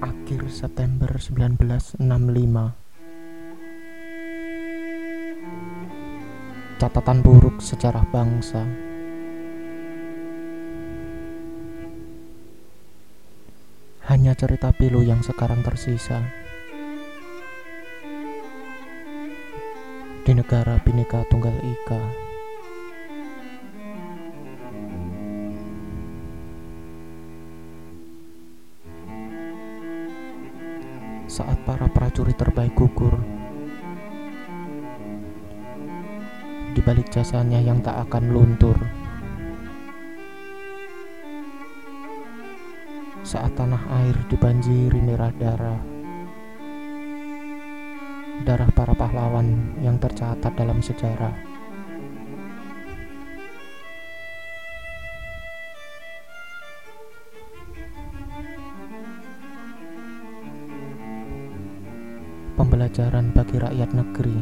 Akhir September 1965 Catatan buruk sejarah bangsa. Hanya cerita pilu yang sekarang tersisa. Di negara Bhinneka Tunggal Ika saat para prajurit terbaik gugur. Di balik jasanya yang tak akan luntur. Saat tanah air dibanjiri merah darah. Darah para pahlawan yang tercatat dalam sejarah. Pembelajaran bagi rakyat negeri.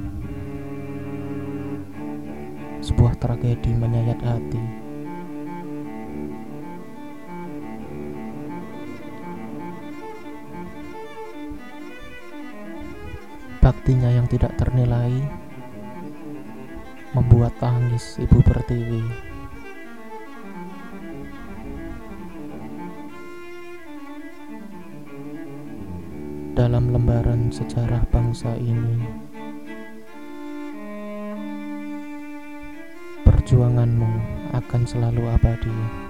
Sebuah tragedi menyayat hati. Baktinya yang tidak ternilai membuat tangis ibu pertiwi. Dalam lembaran sejarah bangsa ini. Perjuanganmu akan selalu abadi.